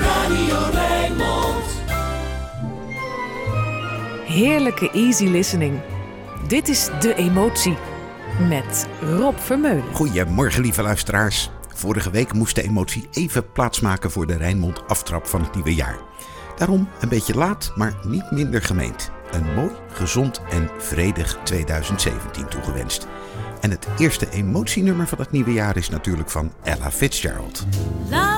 Radio Rijnmond. Heerlijke easy listening. Dit is De Emotie met Rob Vermeulen. Goedemorgen, lieve luisteraars. Vorige week moest de emotie even plaatsmaken voor de Rijnmond aftrap van het nieuwe jaar. Daarom een beetje laat, maar niet minder gemeend. Een mooi, gezond en vredig 2017 toegewenst. En het eerste emotienummer van het nieuwe jaar is natuurlijk van Ella Fitzgerald. Love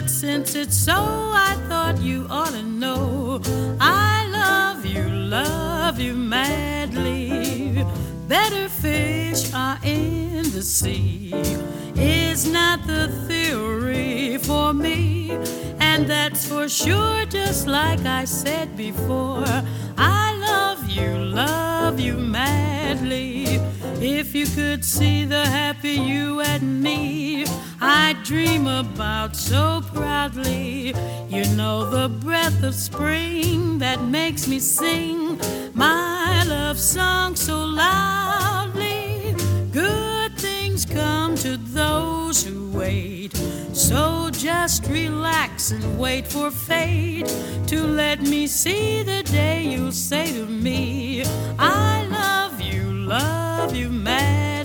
But since it's so, I thought you ought to know. I love you, love you madly. Better fish are in the sea. Is not the theory for me. And that's for sure, just like I said before. I love you, love you madly. If you could see the happy you and me, I dream about so proudly. You know the breath of spring that makes me sing my love song so loudly. Things come to those who wait. So just relax and wait for fate to let me see the day you'll say to me, I love you, love you madly.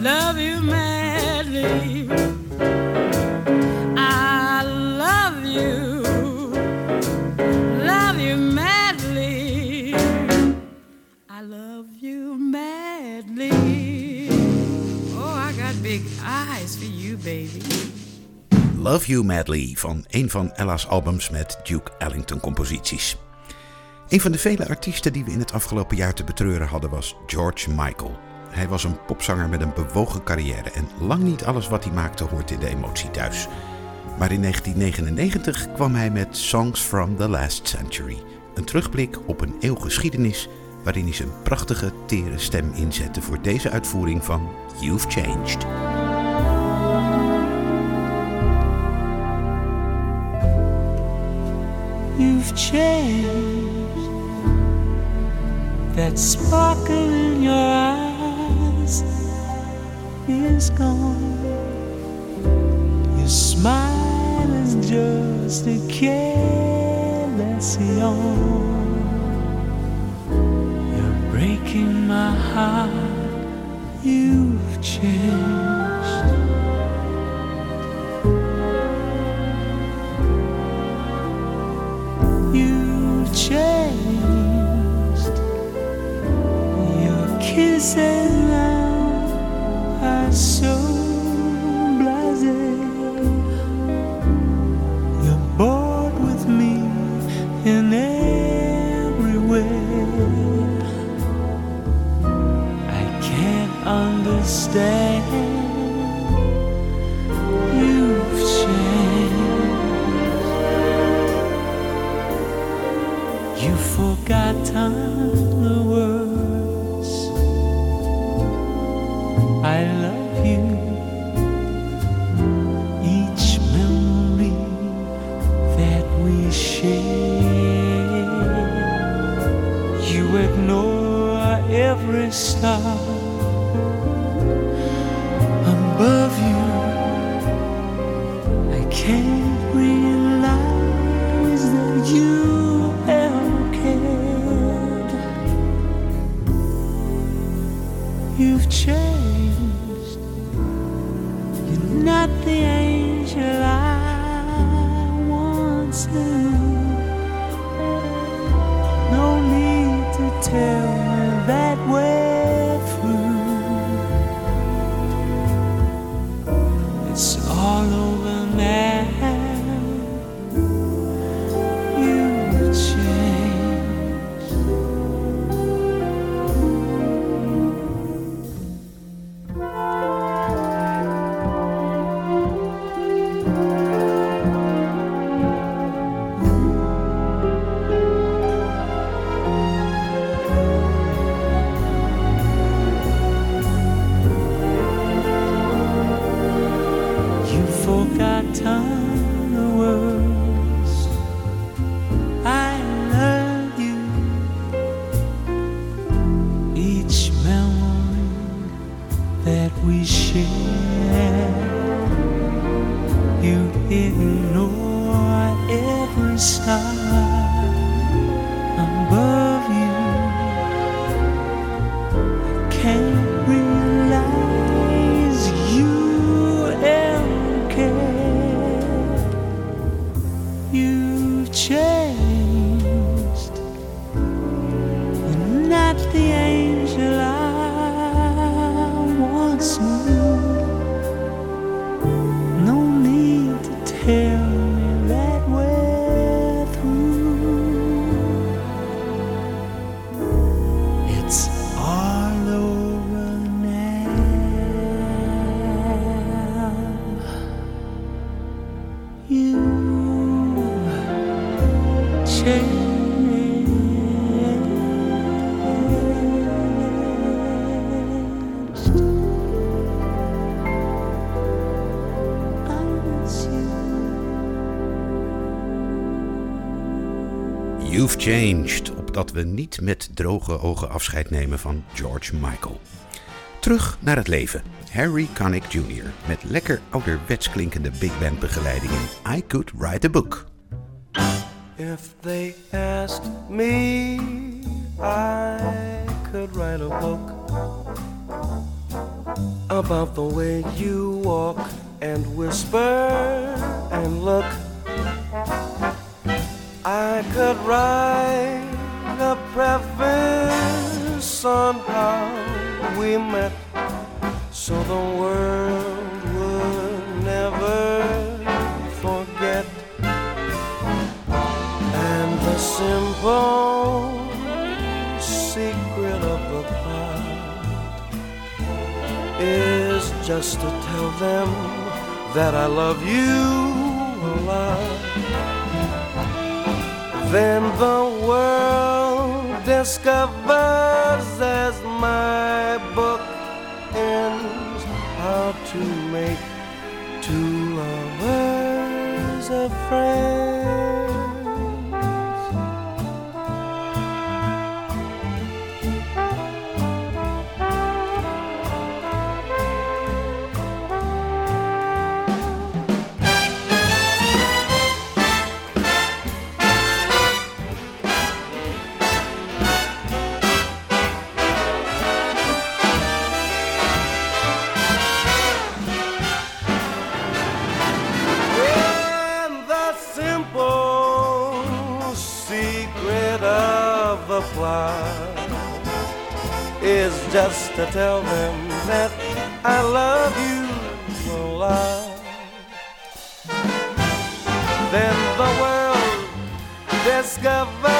Love you madly. I love you, love you madly. I love you madly. Oh, I got big eyes for you, baby. Love You Medley van een van Ella's albums met Duke Ellington composities. Een van de vele artiesten die we in het afgelopen jaar te betreuren hadden was George Michael. Hij was een popzanger met een bewogen carrière en lang niet alles wat hij maakte hoort in de emotie thuis. Maar in 1999 kwam hij met Songs from the Last Century, een terugblik op een eeuw geschiedenis waarin hij zijn prachtige, tere stem inzette voor deze uitvoering van You've Changed. You've changed. That sparkle in your eyes is gone. Your smile is just a careless yawn. You're breaking my heart. You've changed. You've changed. Your kisses now are Opdat we niet met droge ogen afscheid nemen van George Michael. Terug naar het leven. Harry Connick Jr. met lekker ouderwets klinkende big band begeleiding in I Could Write a Book. If they asked me, I could write a book about the way you walk and whisper and look. I could write a preface on how we met so the world would never forget. And the simple secret of the plot is just to tell them that I love you a lot. Then the world discovers as my book ends how to make two lovers a friend. Just to tell them that I love you a lot. Then the world discovers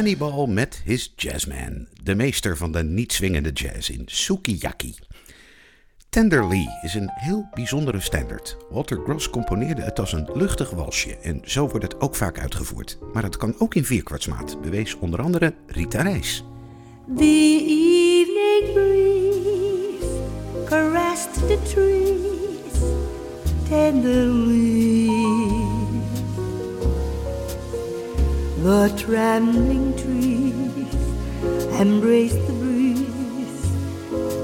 Cannibal met His Jazzman, de meester van de niet-swingende jazz in Sukiyaki. Tenderly is een heel bijzondere standard. Walter Gross componeerde het als een luchtig walsje en zo wordt het ook vaak uitgevoerd. Maar het kan ook in vierkwartsmaat, bewees onder andere Rita Reis. The evening breeze caressed tenderly. The trembling trees embrace the breeze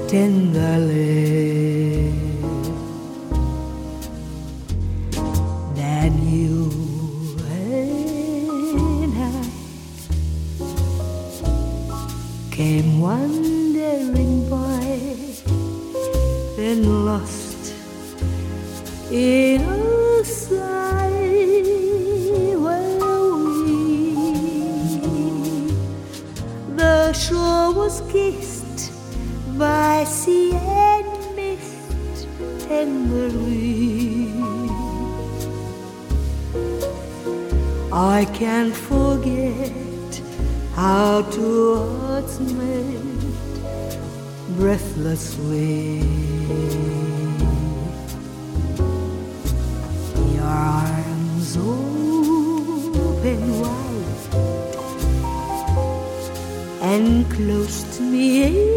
tenderly. Then you and I came wandering by and lost in I can't forget how two hearts met breathlessly. Your arms open wide and close to me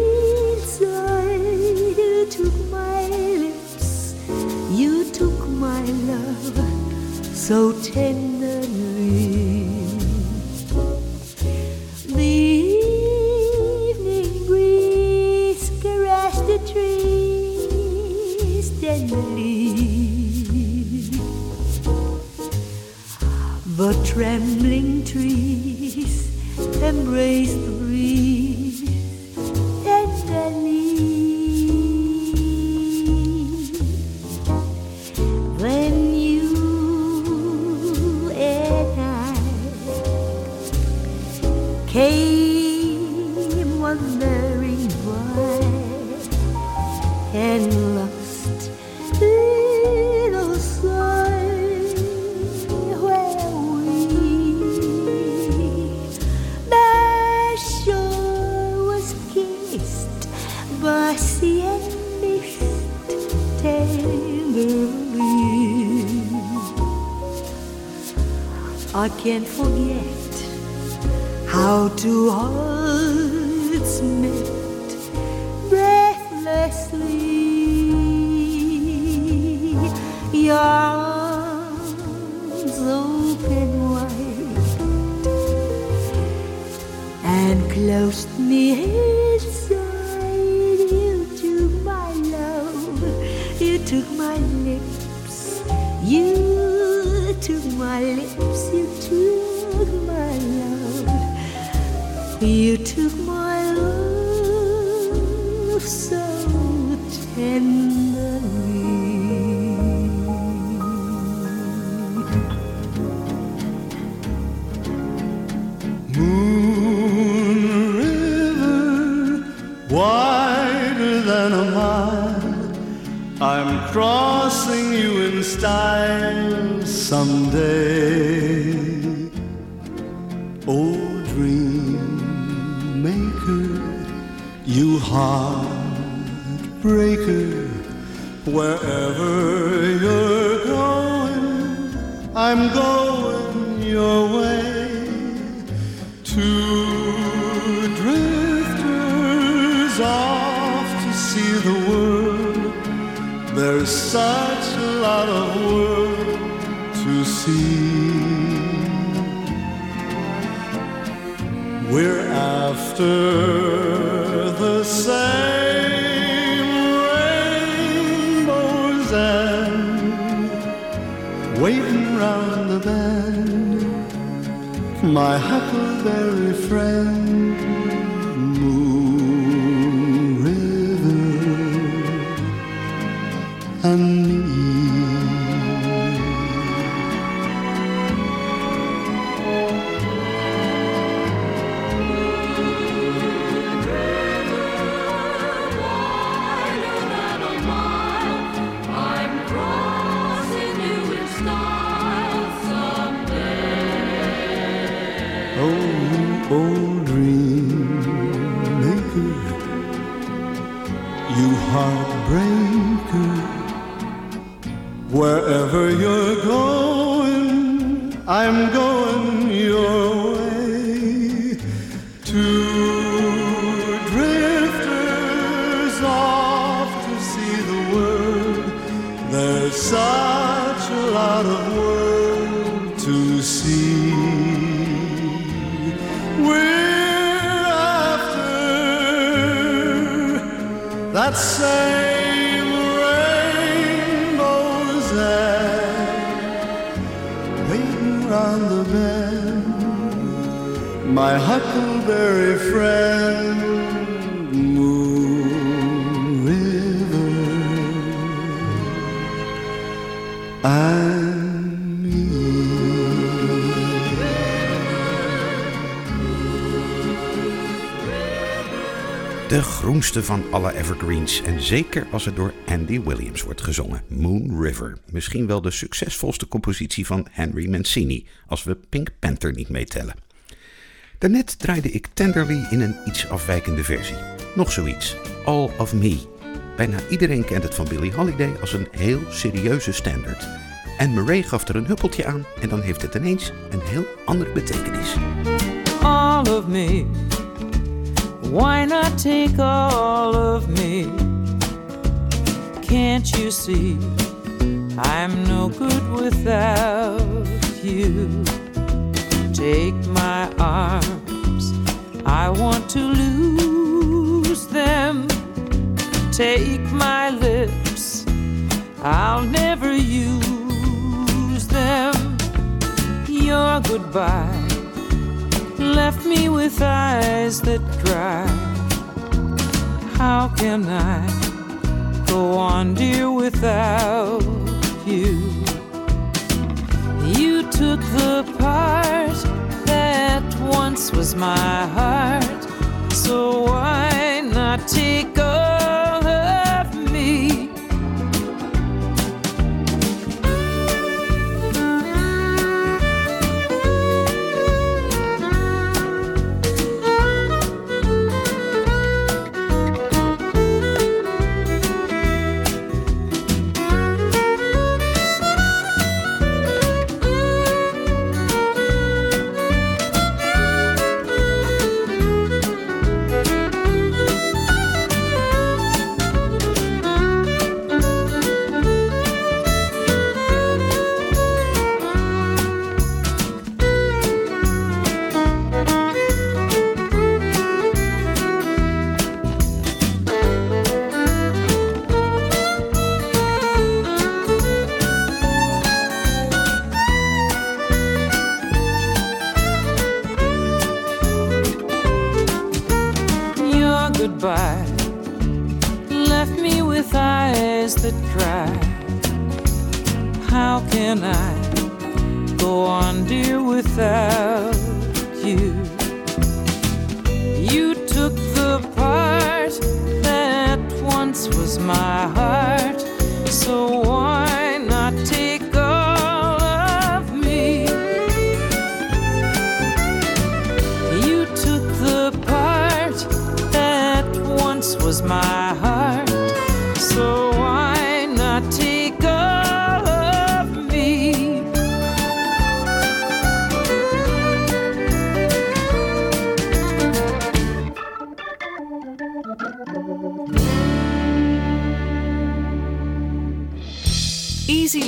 can't forget how to hearts crossing you in style someday. Oh, dream maker, you heartbreaker, wherever you're going, I'm going your way. Two There's such a lot of world to see. We're after the same rainbows and waiting round the bend my huckleberry friend, and Wherever you're going, I'm going your way. Two drifters off to see the world. There's such a lot of world to see. We're after that same My huckleberry friend, Moon River. De groenste van alle evergreens en zeker als het door Andy Williams wordt gezongen. Moon River. Misschien wel de succesvolste compositie van Henry Mancini, als we Pink Panther niet meetellen. Daarnet draaide ik Tenderly in een iets afwijkende versie. Nog zoiets. All of Me. Bijna iedereen kent het van Billie Holiday als een heel serieuze standaard. En Murray gaf er een huppeltje aan en dan heeft het ineens een heel andere betekenis. all of me. Why not take all of me? Can't you see I'm no good without you? Take my arms, I want to lose them. Take my lips, I'll never use them. Your goodbye left me with eyes that cry. How can I go on, dear, without you? You took the part once was my heart, so why not take all can I go on, dear, without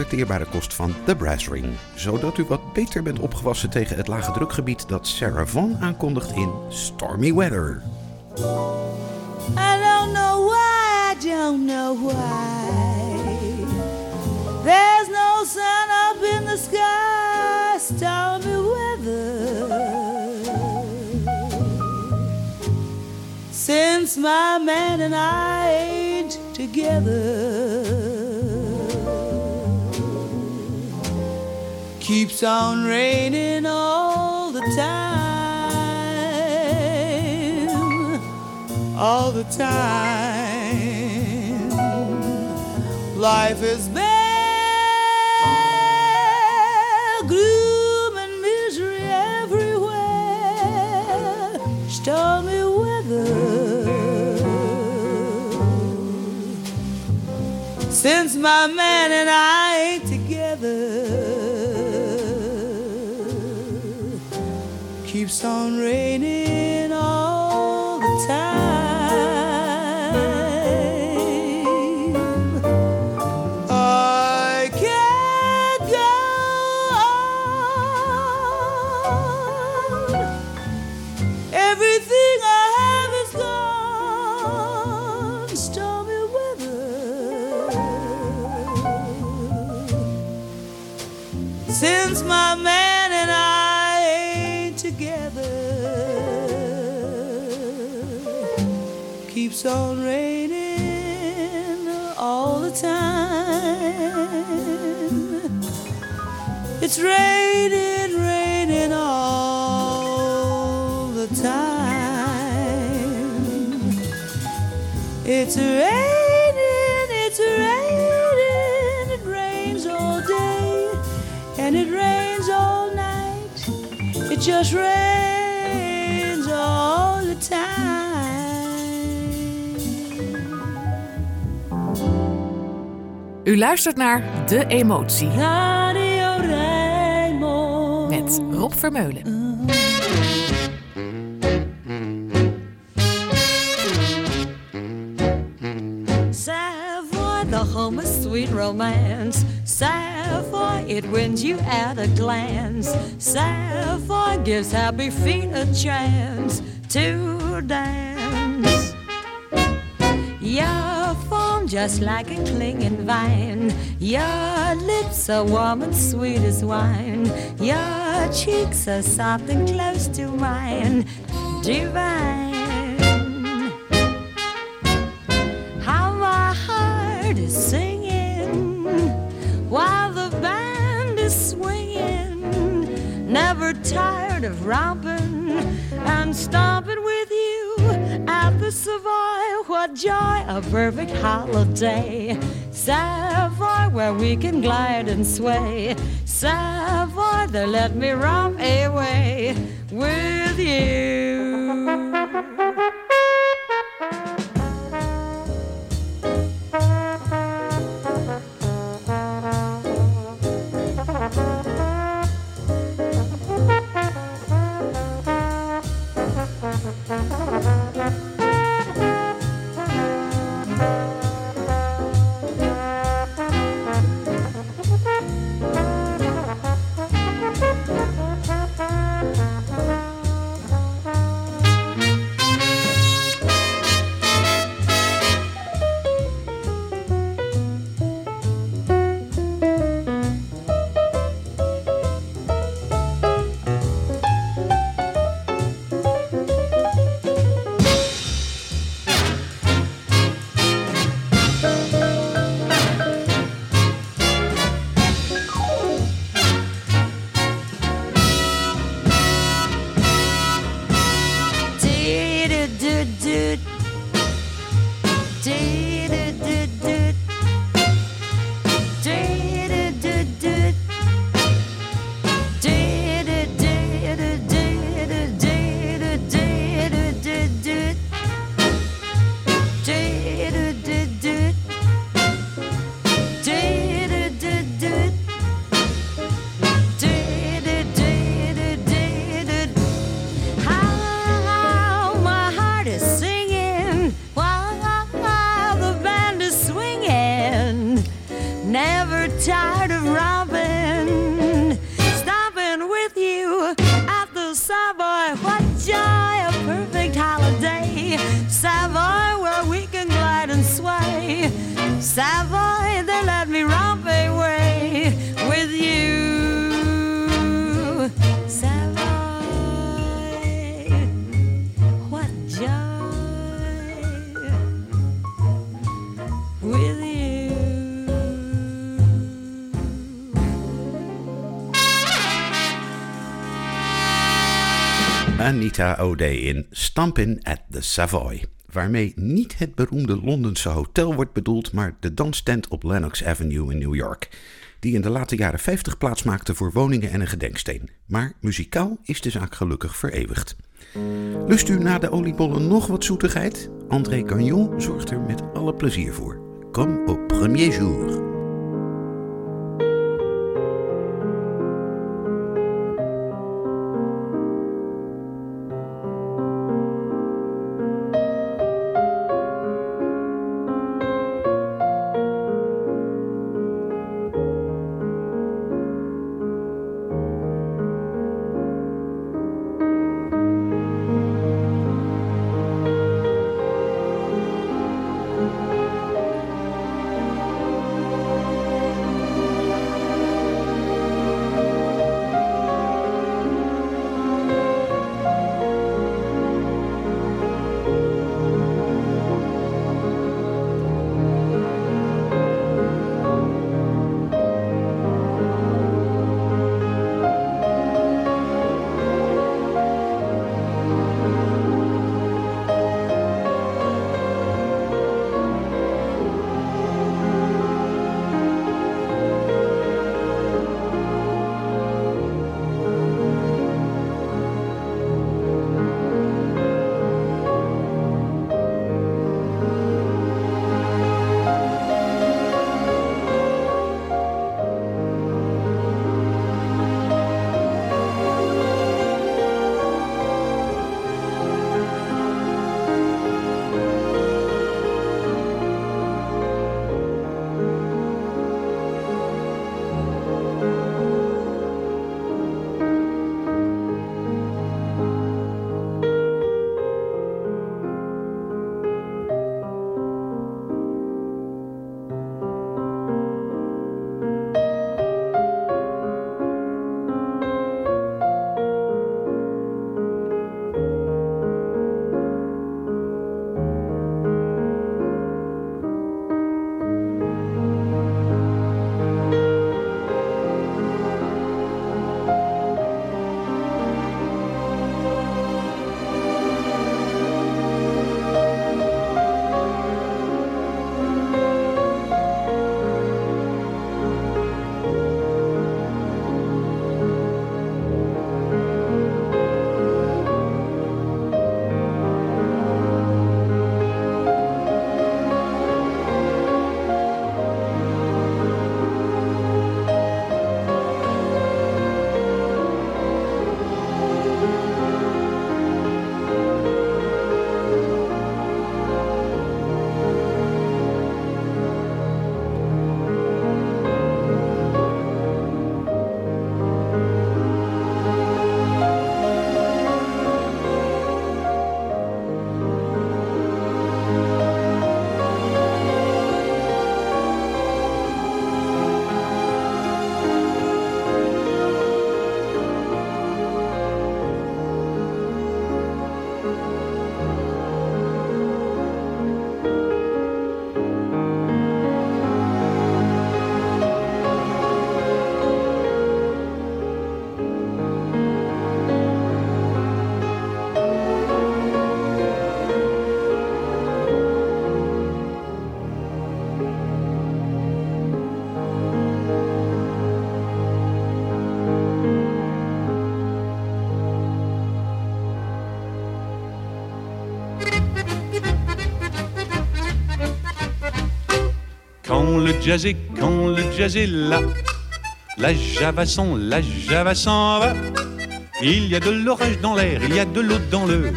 Verteerbare kost van The Brass Ring. Zodat u wat beter bent opgewassen tegen het lage drukgebied dat Sarah Vaughan aankondigt in Stormy Weather. I don't know why, I don't know why. There's no sun up in the sky, stormy weather. Since my man and I ain't together, keeps on raining all the time, all the time. Life is bare, gloom and misery everywhere, stormy weather. Since my man and I keeps on raining all the time. It's raining, raining all the time. It's raining, it's raining. It rains all day and it rains all night. It just rains U luistert naar De Emotie Radio Rijnmond. met Rob Vermeulen. Home of sweet romance. Savoy, it wins you at a glance. Savoy gives happy feet a chance to dance. Form just like a clinging vine. Your lips are warm and sweet as wine. Your cheeks are soft and close to mine. Divine. How my heart is singing while the band is swinging. Never tired of romping and stomping with you at the Savoy. What joy, a perfect holiday. Savoy, where we can glide and sway. Savoy, there let me romp away with you. O'Day in Stampin' at the Savoy. Waarmee niet het beroemde Londense hotel wordt bedoeld, maar de danstent op Lenox Avenue in New York. Die in de late jaren 50 plaatsmaakte voor woningen en een gedenksteen. Maar muzikaal is de zaak gelukkig vereeuwigd. Lust u na de oliebollen nog wat zoetigheid? André Gagnon zorgt er met alle plezier voor. Comme au premier jour. Jazz quand le jazz est là, la java s'en, la java s'en va. Il y a de l'orage dans l'air, il y a de l'eau dans le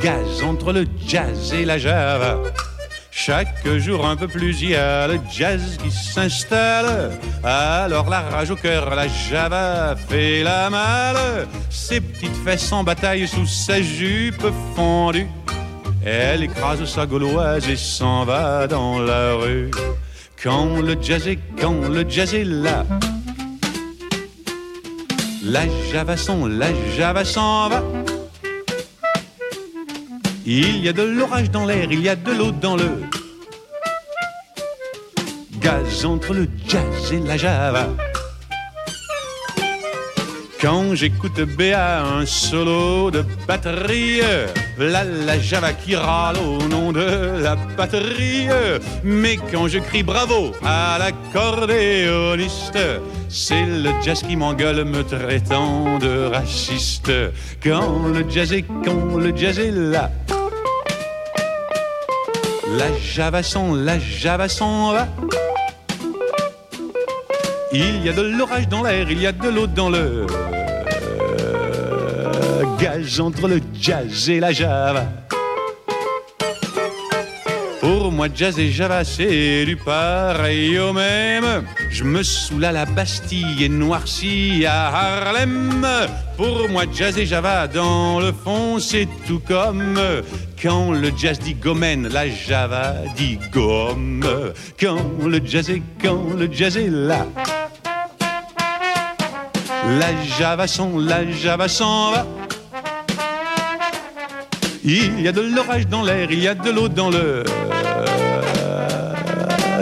gaz entre le jazz et la java. Chaque jour un peu plus, il y a le jazz qui s'installe. Alors la rage au cœur, la java fait la malle. Ses petites fesses en bataille sous sa jupe fondue. Elle écrase sa gauloise et s'en va dans la rue. Quand le jazz est, quand le jazz est là. La java s'en, la java s'en va. Il y a de l'orage dans l'air, il y a de l'eau dans le gaz entre le jazz et la java. Quand j'écoute Béa, un solo de batterie, là la java qui râle au nom de la batterie. Mais quand je crie bravo à l'accordéoniste, c'est le jazz qui m'engueule me traitant de raciste. Quand le jazz est, quand le jazz est là. La java son, la java son va. Il y a de l'orage dans l'air, il y a de l'eau dans le gaz entre le jazz et la java. Pour moi, jazz et java, c'est du pareil au même. Je me saoule à la Bastille et noirci à Harlem. Pour moi, jazz et java, dans le fond, c'est tout comme quand le jazz dit gomène, la java dit gomme. Quand le jazz est, quand le jazz est là. La java son, la java s'en va. Il y a de l'orage dans l'air, il y a de l'eau dans le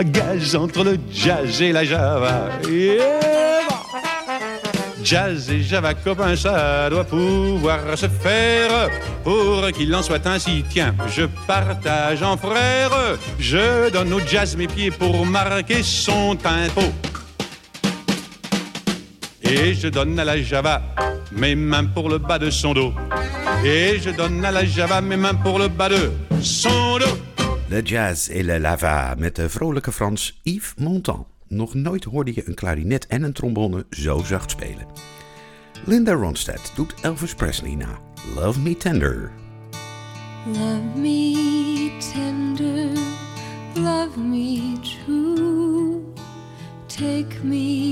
gaz entre le jazz et la java. Jazz et java copains, ça doit pouvoir se faire. Pour qu'il en soit ainsi, tiens, je partage en frère. Je donne au jazz mes pieds pour marquer son tempo. Et je donne à la java mes mains pour le bas de son dos. Et je donne à la java mes mains pour le bas de son dos. De jazz et le lava met de vrolijke Frans Yves Montand. Nog nooit hoorde je een klarinet en een trombone zo zacht spelen. Linda Ronstadt doet Elvis Presley na. Love Me Tender. Love me tender, love me true. Take me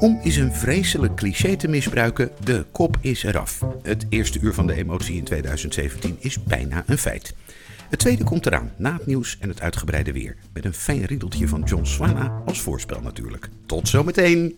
Om eens een vreselijk cliché te misbruiken, de kop is eraf. Het eerste uur van de emotie in 2017 is bijna een feit. Het tweede komt eraan, na het nieuws en het uitgebreide weer. Met een fijn riedeltje van John Swana als voorspel natuurlijk. Tot zometeen!